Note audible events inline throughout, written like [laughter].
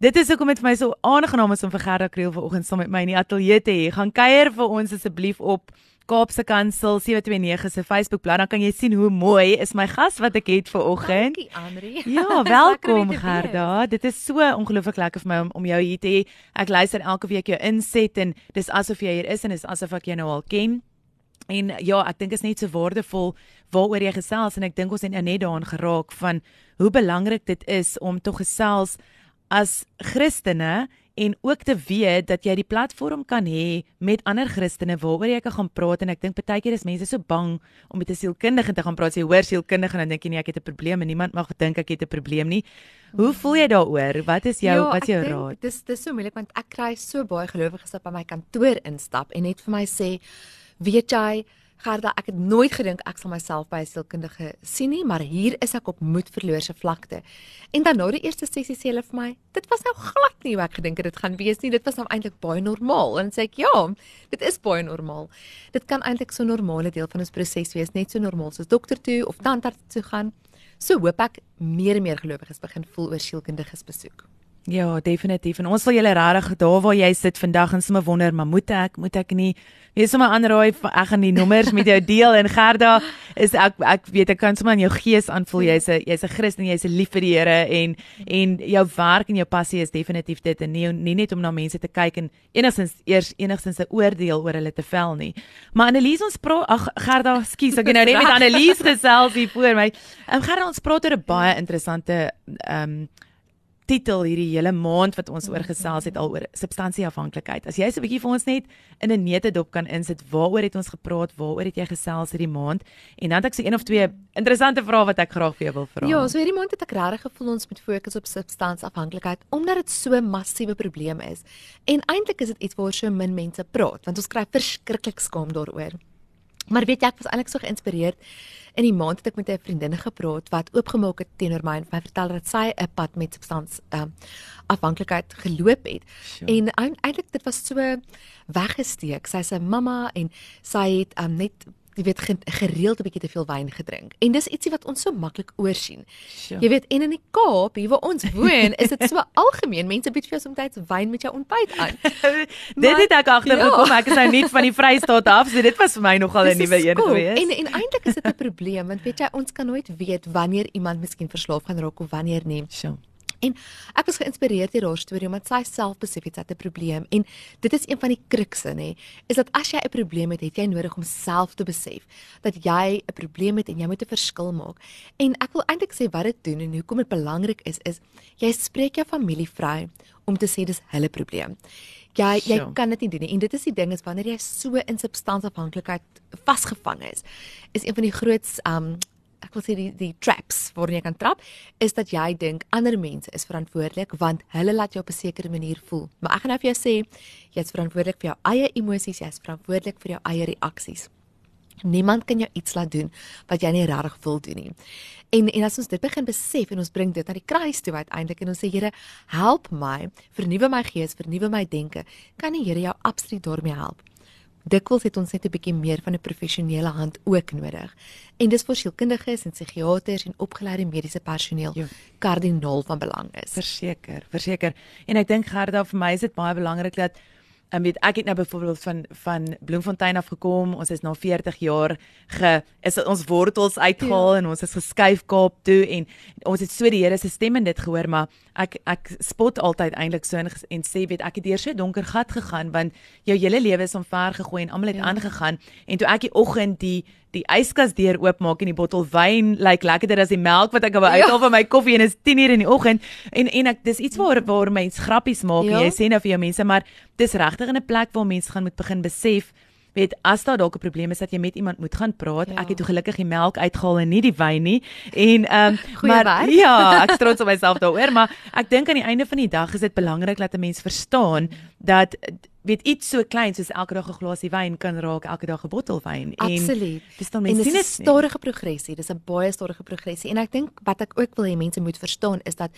Dit is hoekom dit vir my so aangenaam is om vir Gerda Kriel vanoggend saam met my in die ateljee te hê. Gaan kuier vir ons asseblief op Kaapse Kansel 729 se Facebookblad dan kan jy sien hoe mooi is my gas wat ek het vir oggend. Dankie Andri. Ja, [laughs] welkom Gerda. Dit is so ongelooflik lekker vir my om om jou hier te hê. Ek luister elke week jou inset en dis asof jy hier is en dis asof ek jou nou al ken. En ja, ek dink is net so waardevol waaroor jy gesels en ek dink ons het nou net daaraan geraak van hoe belangrik dit is om tog gesels as Christene en ook te weet dat jy die platform kan hê met ander Christene waaroor jy kan gaan praat en ek dink baie keer is mense so bang om met 'n sielkundige te gaan praat. Jy hoor sielkundige en dan dink jy nee, ek het 'n probleem en niemand mag dink ek het 'n probleem nie. Hoe voel jy daaroor? Wat is jou ja, wat is jou denk, raad? Dis dis so moeilik want ek kry so baie gelowiges wat by my kantoor instap en net vir my sê, "Weet jy, Gerda, ek het nooit gedink ek sal myself by 'n sielkundige sien nie, maar hier is ek op moedverloorse vlakte." En dan na die eerste sessie sê hulle vir my, "Dit was nou glad nie hoe ek gedink het dit gaan wees nie. Dit was nou eintlik baie normaal." En sê ek, "Ja, dit is baie normaal. Dit kan eintlik so 'n normale deel van ons proses wees, net so normaal soos dokter toe of tandarts toe gaan." So hoop ek meer en meer gelowiges begin voel oor sielkundiges besoek. Ja, definitief. En ons wil julle regtig daar waar jy sit vandag en sommer wonder, maar moet ek, moet ek nie? Wees sommer aanraai, ek gaan die nommers met jou deel en Gerda is ek ek weet ek kan sommer in jou gees aanvoel jy's 'n jy's 'n Christen, jy's lief vir die Here en en jou werk en jou passie is definitief dit en nie nie net om na mense te kyk en enigstens eers enigstens 'n oordeel oor hulle te vel nie. Maar Annelies ons praat ag Gerda, skus, ek het nou net met [laughs] Annelies gesels hier voor my. Um, Gerda ons praat oor 'n baie interessante ehm um, titel hierdie hele maand wat ons oor gesels het al oor substansieafhanklikheid. As jy so 'n bietjie vir ons net in 'n neutedop kan insit, waaroor het ons gepraat? Waaroor het jy gesels hierdie maand? En dan het ek so een of twee interessante vrae wat ek graag vir jou wil vra. Ja, so hierdie maand het ek regtig gevoel ons moet fokus op substansieafhanklikheid omdat dit so 'n massiewe probleem is. En eintlik is dit iets waaroor so min mense praat, want ons kry verskriklik skaam daaroor. Maar weet jy, ek was eintlik so geïnspireerd in die maand het ek met 'n vriendin gepraat wat oopgemaak het teenoor my en my vertel dat sy 'n pad met substans ehm um, afhanklikheid geloop het. Sure. En eintlik dit was so weggesteek. Sy's 'n mamma en sy het um, net jy weet gereeld 'n bietjie te veel wyn gedrink. En dis ietsie wat ons so maklik oorsien. Sure. Jy weet en in die Kaap, hier waar ons woon, is dit so [laughs] algemeen. Mense bied vir jou soms wyn met jou ontbyt aan. [laughs] dit het ek agtergekom. Ja. Ek is nou nie van die Vrystaat af, so dit was vir my nogal 'n nuwe een gewees. En en eintlik is dit 'n probleem want weet jy, ons kan nooit weet wanneer iemand miskien verslaaf gaan raak of wanneer nie. Sure. En ek was geïnspireerd deur haar storie omdat sy self besef het sy het 'n probleem en dit is een van die krukse nê, is dat as jy 'n probleem het, het jy nodig om self te besef dat jy 'n probleem het en jy moet 'n verskil maak. En ek wil eintlik sê wat dit doen en hoekom dit belangrik is is jy spreek jou familie vry om te sê dis hulle probleem. Jy jy sure. kan dit nie doen nie. En dit is die ding is wanneer jy so in substansafhanklikheid vasgevang is, is een van die groot um ek wil sê die die traps waarin jy kan trap is dat jy dink ander mense is verantwoordelik want hulle laat jou op 'n sekere manier voel. Maar ek gaan nou vir jou sê jy's verantwoordelik vir jou eie emosies, jy's verantwoordelik vir jou eie reaksies. Niemand kan jou iets laat doen wat jy nie regtig wil doen nie. En en as ons dit begin besef en ons bring dit na die kruis toe uiteindelik en ons sê Here, help my, vernuwe my gees, vernuwe my denke, kan die Here jou absoluut daarmee help dikwels het ons net 'n bietjie meer van 'n professionele hand ook nodig. En dis vir sielkundiges en psigiaters en opgeleide mediese personeel ja. kardinaal van belang is. Verseker, verseker. En ek dink Gerda vir my is dit baie belangrik dat Ek weet ek het nou byvoorbeeld van van Bloemfontein af gekom. Ons is na 40 jaar ge is ons wortels uitgehaal ja. en ons is geskuif Kaap toe en ons het so die Here se stem in dit gehoor, maar ek ek spot altyd eintlik so en, en sê weet ek het deur so 'n donker gat gegaan want jou hele lewe is omver gegooi en almal het ja. aangegaan en toe ek die oggend die die yskas deur oopmaak en die bottel wyn lyk like, lekkerder as die melk wat ek wou uithaal ja. van my koffie en is 10 uur in die oggend en en ek dis iets waar waar mense grappies maak ja. jy sê nou vir jou mense maar dis regtig in 'n plek waar mense gaan moet begin besef weet as daar dalk 'n probleem is dat jy met iemand moet gaan praat. Ja. Ek het gelukkig die melk uitgehaal en nie die wyn nie. En ehm [laughs] um, maar werk. ja, ek trots op myself daaroor, maar ek dink aan die einde van die dag is dit belangrik dat 'n mens verstaan dat weet iets so klein soos elke dag 'n glasie wyn kan raak elke dag 'n bottel wyn. En Absoluut. dis dan mense sien dit stadige progressie. Dis 'n baie stadige progressie. En ek dink wat ek ook wil hê mense moet verstaan is dat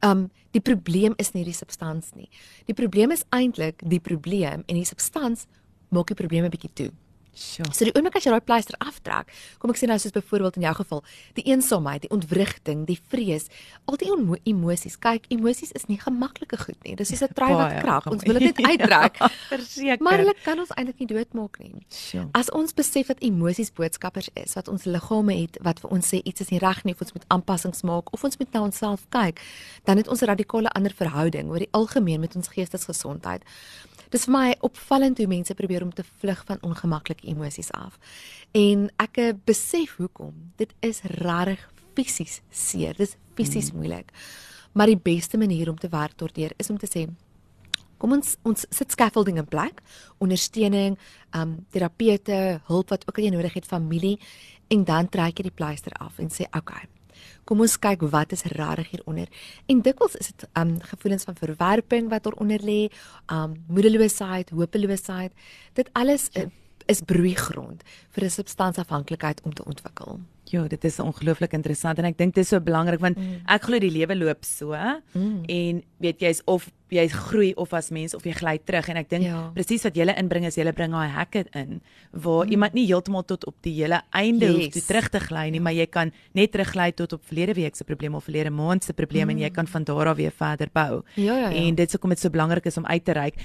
um die probleem is nie die substans nie. Die probleem is eintlik die probleem en die substans maak die probleme bietjie toe Sure. So die oomblik as jy daai pleister aftrek, kom ek sê nou soos byvoorbeeld in jou geval, die eensaamheid, die ontwrigting, die vrees, al die emo emosies. Kyk, emosies is nie gemaklike goed nie. Dis soos 'n trui wat krap. Ons wil dit net uittrek. [laughs] Ja, Verseker. Maar hulle kan ons eintlik nie doodmaak nie. Sure. As ons besef dat emosies boodskappers is wat ons liggame het wat vir ons sê iets is nie reg nie of ons moet aanpassings maak of ons moet na onsself kyk, dan het ons 'n radikale ander verhouding oor die algemeen met ons geestesgesondheid. Dis vir my opvallend hoe mense probeer om te vlug van ongemaklike emosies af. En ek eh, besef hoekom. Dit is regtig fisies seer. Dis fisies mm. moeilik. Maar die beste manier om te werk daardeur is om te sê kom ons ons sit scaffolding in plek, ondersteuning, um terapeute, hulp wat ook al jy nodig het, familie en dan trek jy die pleister af en sê okay. Kom ons kyk wat is regtig hieronder. En dikwels is dit um gevoelens van verwerping wat daaronder lê, um moedeloosheid, hopeloosheid. Dit alles uh, is broeigrond vir 'n substansafhanklikheid om te ontwikkel. Ja, dit is ongelooflik interessant en ek dink dit is so belangrik want mm. ek glo die lewe loop so Mm. en weet jy's of jy groei of as mens of jy gly terug en ek dink Ja. presies wat julle inbring is julle bring daai hekke in waar mm. iemand nie heeltemal tot op die hele einde yes. hoef te terug te gly nie, maar jy kan net teruggly tot op verlede week se probleem of verlede maand se probleem mm. en jy kan van daar af weer verder bou. Ja, ja, ja. En dit is hoekom dit so belangrik is om uit te reik.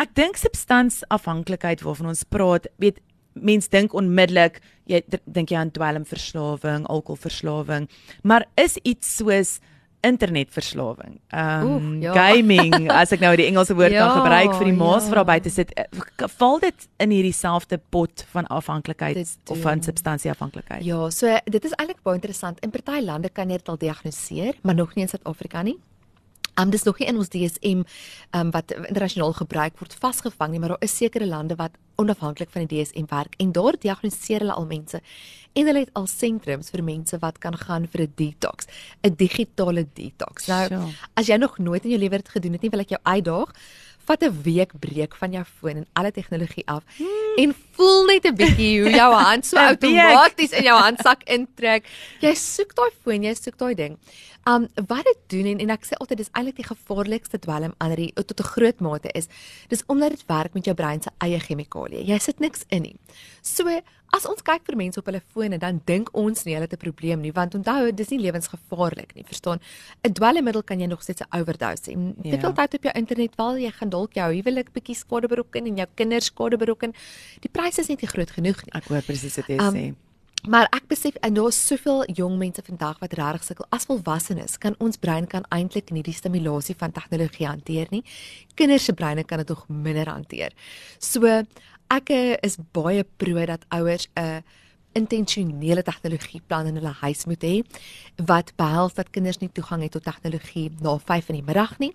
Ek dink substansafhanklikheid waarvan ons praat, weet mens dink onmiddellik jy dink jy aan dwelmverslawing, alkoholverslawing, maar is iets soos internetverslawing. Um Oef, ja. gaming [laughs] as ek nou die Engelse woord Ja, kan gebruik vir die maas ja. wat daar buite sit, eh, val dit in hierdie selfde pot van afhanklikheid of van substansieafhanklikheid? Ja, so dit is eintlik baie interessant. In party lande kan jy dit al diagnoseer, maar nog nie in Suid-Afrika nie. Um dis nog nie in ons DSM um wat internasionaal gebruik word vasgevang nie, maar daar is sekere lande wat onafhanklik van die DSM werk en daar diagnoseer hulle al mense. En hulle het al sentrums vir mense wat kan gaan vir 'n detox, 'n digitale detox. Nou, Sure. as jy nog nooit in jou lewe dit gedoen het nie, wil ek jou uitdaag. Vat 'n week breek van jou foon en alle tegnologie af hmm. en voel net 'n bietjie hoe jou hand so [laughs] outomaties in jou handsak intrek. Jy soek daai foon, jy soek daai ding. Um wat dit doen en, en ek sê altyd dis eintlik die gevaarlikste dwelm ander die tot 'n groot mate is dis omdat dit werk met jou brein se eie chemikalieë. Jy sit niks in nie. So as ons kyk vir mense op hulle fone dan dink ons nie hulle het 'n probleem nie want onthou dis nie lewensgevaarlik nie, verstaan? 'n Dwelmmiddel kan jy nog steeds 'n overdose en Ja. te veel tyd op jou internet val jy gaan dalk jou huwelik bietjie skade berokken en jou kinders skade berokken. Die prys is net nie groot genoeg nie. Ek hoor presies wat jy Um, sê. Maar ek besef en daar's soveel jong mense vandag wat regtig sukkel. As volwassenes kan ons brein kan eintlik nie die stimulasie van tegnologie hanteer nie. Kinders se breine kan dit nog minder hanteer. So ek eh, is baie pro dat ouers 'n intentionele tegnologieplan in hulle huis moet hê wat behels dat kinders nie toegang het tot tegnologie na 5 in die middag nie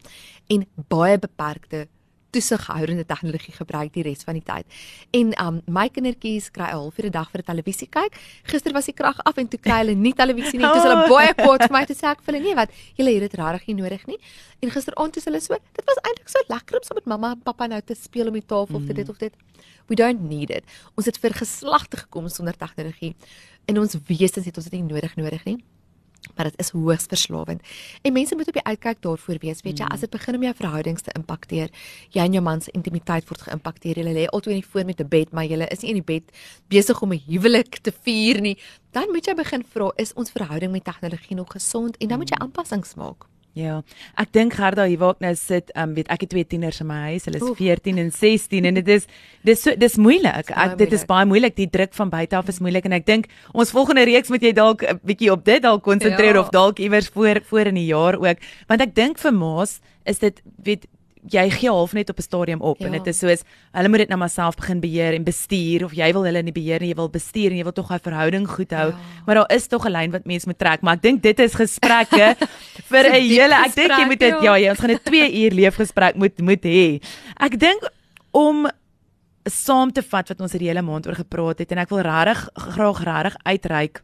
en baie beperkte toesighoudende tegnologie gebruik die res van die tyd. En um my kindertjies kry 'n halfuur 'n dag vir 'n televisie kyk. Gister was die krag af en toe kry hulle nie televisie nie. Dis hulle baie kwaad vir my te sê ek vir hulle nee wat julle het dit regtig nie nodig nie. En gisteraand toe is hulle so, dit was eintlik so lekker om saam met mamma en pappa nou te speel om die tafel of te dit of dit. We don't need it. Ons het vir geslagte gekom sonder tegnologie. In ons wesens het ons dit nie nodig nodig nie maar dit is hoogs verslawend. En mense moet op die uitkyk daarvoor wees. Weet jy, as dit begin om jou verhoudings te impakteer, jy en jou man se intimiteit word geïmpakteer. Julle lê altyd in die voor met 'n bed, maar julle is nie in die bed besig om 'n huwelik te vier nie. Dan moet jy begin vra, is ons verhouding met tegnologie nog gesond? En dan moet jy aanpassings maak. Ja. Ek dink Gerda hier waar ek nou sit, um, weet ek het twee tieners in my huis. Hulle is Oef. 14 en 16 en dit is dis so dis moeilik. Ek dit is baie moeilik. Die druk van buite af is moeilik en ek dink ons volgende reeks moet jy dalk 'n bietjie op dit dalk konsentreer Ja. of dalk iewers voor voor in die jaar ook. Want ek dink vir ma's is dit weet jy gee half net op 'n stadium op ja. en Ja. dit is soos hulle moet dit nou maar self begin beheer en bestuur of jy wil hulle nie beheer nie, jy wil bestuur en jy wil tog 'n verhouding goed hou. Ja. Maar daar is tog 'n lyn wat mense moet trek, maar ek dink dit is gesprekke [laughs] vir 'n hele ek dink jy moet dit ja. ja, ja, ons gaan 'n 2 uur leefgesprek moet moet hê. Ek dink om saam te vat wat ons hierdie hele maand oor gepraat het en ek wil regtig graag regtig uitreik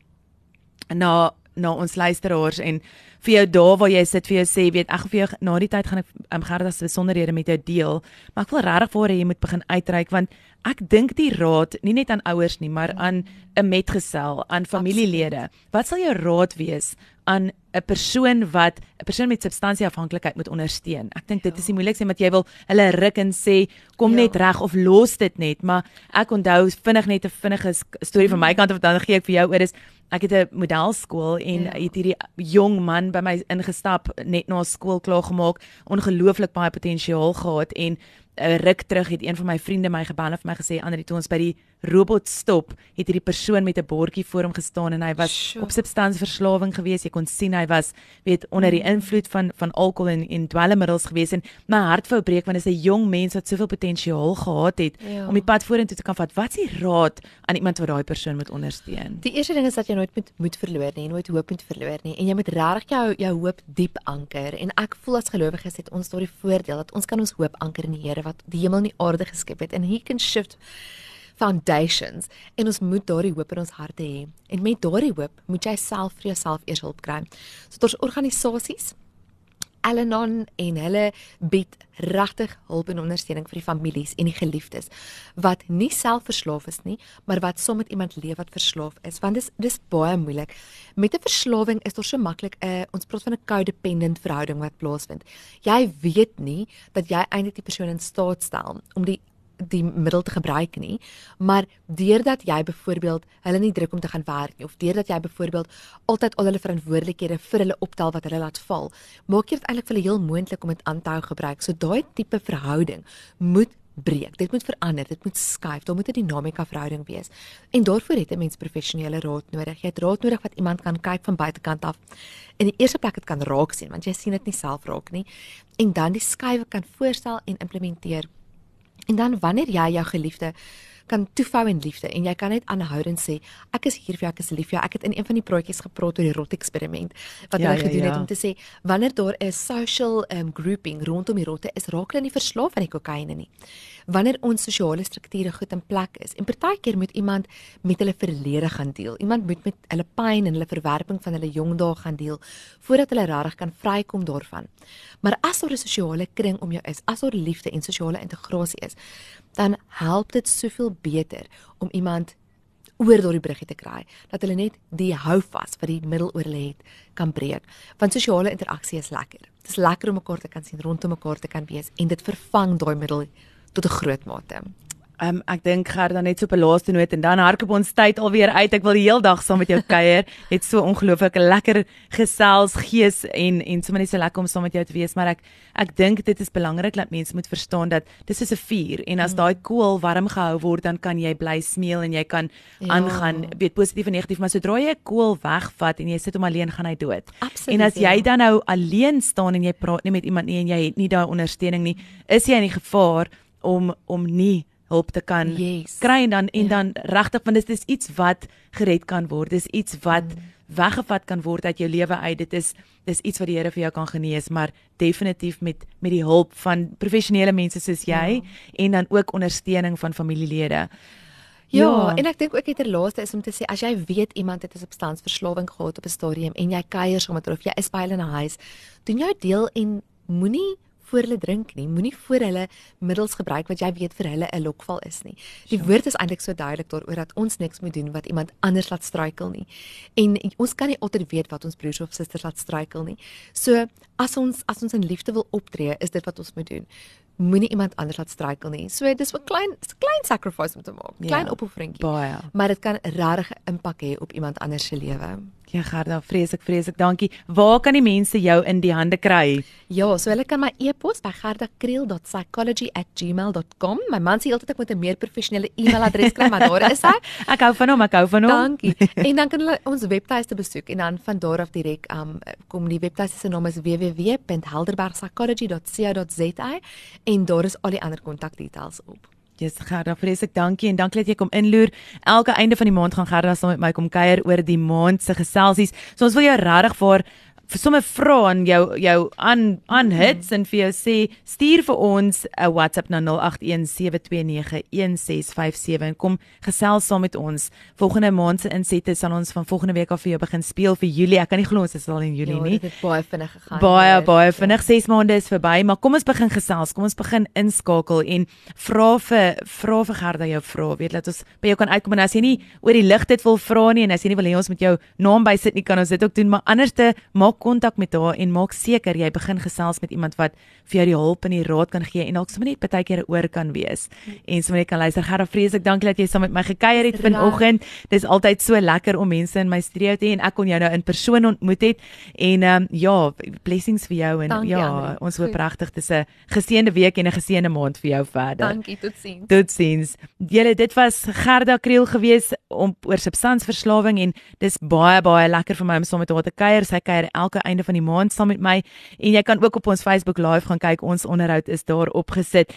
na na ons luisteraars en vir jou daar waar jy sit vir jou sê weet ek vir jou na die tyd gaan ek um, Gerda se besonderhede met jou deel maar ek wil regtig vir jy moet begin uitreik want ek dink die raad nie net aan ouers nie maar aan 'n metgesel aan familielede. Wat sal jou raad wees aan 'n persoon wat 'n persoon met substansieafhanklikheid moet ondersteun. Ek dink dit ja. is die moeilikste wat jy wil hulle ruk en sê kom ja. net reg of los dit net, maar ek onthou vinnig net 'n vinnige storie van my mm. kant of dan gee ek vir jou oor is ek het 'n modelskool en ja. het hierdie jong man by my ingestap net na skool klaar gemaak, ongelooflik baie potensiaal gehad en 'n ruk terug het een van my vriende my gebel en vir my gesê Andri toe ons by die robot stop het hierdie persoon met 'n bordjie voor hom gestaan en hy was sure. op substansverslawing gewees jy kon sien hy was weet onder die mm. invloed van van alkohol en en dwelmmiddels gewees en my hart wou breek want dit is 'n jong mens wat soveel potensiaal gehad het ja. om die pad vorentoe te kan vat wat is die raad aan iemand wat daai persoon moet ondersteun die eerste ding is dat jy nooit moet moed verloor nie nooit hoop moet verloor nie en jy moet regtig jou jou hoop diep anker en ek voel as gelowiges het ons daardie voordeel dat ons kan ons hoop anker in die Here wat die hemel en die aarde geskep het. En he can shift foundations. En ons moet daardie hoop in ons harte hê. En met daardie hoop moet jy self vir jouself eers hulp kry. So daar's organisasies Alanon en hulle bied regtig hulp en ondersteuning vir die families en die geliefdes wat nie self verslaaf is nie, maar wat saam met iemand leef wat verslaaf is, want dis dis baie moeilik. Met 'n verslawing is daar so maklik 'n uh, ons praat van 'n codependent verhouding wat plaasvind. Jy weet nie dat jy eintlik die persoon in staat stel om die die middel te gebruik nie, maar deurdat jy byvoorbeeld hulle nie druk om te gaan werk nie of deurdat jy byvoorbeeld altyd al hulle verantwoordelikhede vir hulle optel wat hulle laat val, maak jy dit eintlik vir hulle heel moontlik om dit aan te hou gebruik. So daai tipe verhouding moet breek. Dit moet verander, dit moet skuif. Daar moet 'n dinamika verhouding wees. En daarvoor het 'n mens professionele raad nodig. Jy het raad nodig wat iemand kan kyk van buitekant af. In die eerste plek dit kan raak sien, want jy sien dit nie self raak nie. En dan die skuwe kan voorstel en implementeer. En dan wanneer jy jou geliefde kan toefou in liefde en jy kan net aanhoudend sê ek is hier vir jou ek is lief vir jou. Ek het in een van die praatjies gepraat oor die rot eksperiment wat ja, hulle ja, gedoen ja. het om te sê wanneer daar 'n social um, grouping rondom die rotte is raak hulle nie verslaaf aan die kokaine nie. Wanneer ons sosiale strukture goed in plek is en partykeer moet iemand met hulle verlede gaan deel. Iemand moet met hulle pyn en hulle verwerping van hulle jong dae gaan deel voordat hulle regtig kan vrykom daarvan. Maar as daar 'n sosiale kring om jou is as daar liefde en sosiale integrasie is dan help dit soveel beter om iemand oor daardie bruggie te kry dat hulle net die houvas wat die middel oor hulle het kan breek. Want sosiale interaksie is lekker. Dit is lekker om mekaar te kan sien rondom mekaar te kan wees en dit vervang daai middel tot 'n groot mate Um, ek dink gerd dan net so op 'n laaste noot en dan hardloop ons tyd alweer uit. Ek wil die hele dag saam met jou kuier. [laughs] Het so ongelooflik lekker gesels gees en en sommer net so lekker om saam met jou te wees, maar ek ek dink dit is belangrik dat mense moet verstaan dat dis soos 'n vuur en as mm. daai koel warm gehou word, dan kan jy bly smeel en jy kan ja. aangaan, weet positief en negatief, maar sodra jy 'n koel wegvat en jy sit hom alleen, gaan hy dood. Absoluut, en as jy ja. dan nou alleen staan en jy praat nie met iemand nie en jy het nie daai ondersteuning nie, is jy in die gevaar om om nie hulp te kan yes. kry en dan en ja. dan regtig want dit is iets wat gered kan word. Dis iets wat mm. weggevat kan word uit jou lewe uit. Dit is dis iets wat die Here vir jou kan genees, maar definitief met met die hulp van professionele mense soos jy ja. en dan ook ondersteuning van familielede. Ja, ja, en ek dink ook dit laaste is om te sê as jy weet iemand het 'n substansverslawing gehad op 'n stadium en jy kuier sommer terug of jy is by hulle in 'n huis, doen jou deel en moenie voor hulle drink nie. Moenie voor hulle middels gebruik wat jy weet vir hulle 'n lokval is nie. Die sure. woord is eintlik so duidelik daaroor dat ons niks moet doen wat iemand anders laat struikel nie. En ons kan nie altyd weet wat ons broers of susters laat struikel nie. So as ons as ons in liefde wil optree, is dit wat ons moet doen. Moenie iemand anders laat struikel nie. So dis 'n klein klein sacrifice om te maak. Klein ja, opofferingkie. Maar dit kan regtig 'n impak hê op iemand anders se lewe. Ja, Gerda, vreeslik, vreeslik dankie. Waar kan die mense jou in die hande kry? Ja, so hulle kan my e-pos by gerdakriel.psychology@gmail.com. My man sê altyd ek moet 'n meer professionele e-mailadres kry, maar daar is hy. [laughs] ek hou van hom, ek hou van hom. Dankie. [laughs] en dan kan hulle ons webtuiste besoek en dan van daar af direk um kom die webtuiste se naam is www.helderbergpsychology.co.za en daar is al die ander kontakdetails op. Yes, Gerda, vreeslik dankie en dankie dat jy kom inloer. Elke einde van die maand gaan Gerda saam met my kom kuier oor die maand se geselsies. So ons wil jou regtig vir sommer vra aan jou jou aan aan hits en vir jou sê stuur vir ons 'n WhatsApp na 0817291657 en kom gesels saam met ons. Volgende maand se insette sal ons van volgende week af vir jou begin speel vir Julie. Ek kan nie glo ons is al in Julie ja, nie. Dit het baie vinnig gegaan. Baie hoor. baie vinnig 6 maande is verby, maar kom ons begin gesels. Kom ons begin inskakel en vra vir vra vir Gerda jou vrae. Weet laat ons by jou kan uitkom en as jy nie oor die lig dit wil vra nie en as jy nie wil hê ons moet jou naam bysit nie, kan ons dit ook doen, maar anderste maak kontak met haar en maak seker jy begin gesels met iemand wat vir jou die hulp en die raad kan gee en dalk sommer net baie keer 'n oor kan wees. En sommer net kan luister. Gerda, vreeslik dankie dat jy saam met my gekuier het vanoggend. Dis altyd so lekker om mense in my studio te hê en ek kon jou nou in persoon ontmoet het en ehm um, ja, blessings vir jou en Dankie, ja, Annelie. ons hoop regtig dis 'n geseënde week en 'n geseënde maand vir jou verder. Dankie, totsiens. Totsiens. Julle, dit was Gerda Kriel gewees om oor substansverslawing en dis baie baie lekker vir my om saam met haar te kuier. Sy kuier elke einde van die maand saam met my en jy kan ook op ons Facebook live gaan kyk. Ons onderhoud is daar opgesit.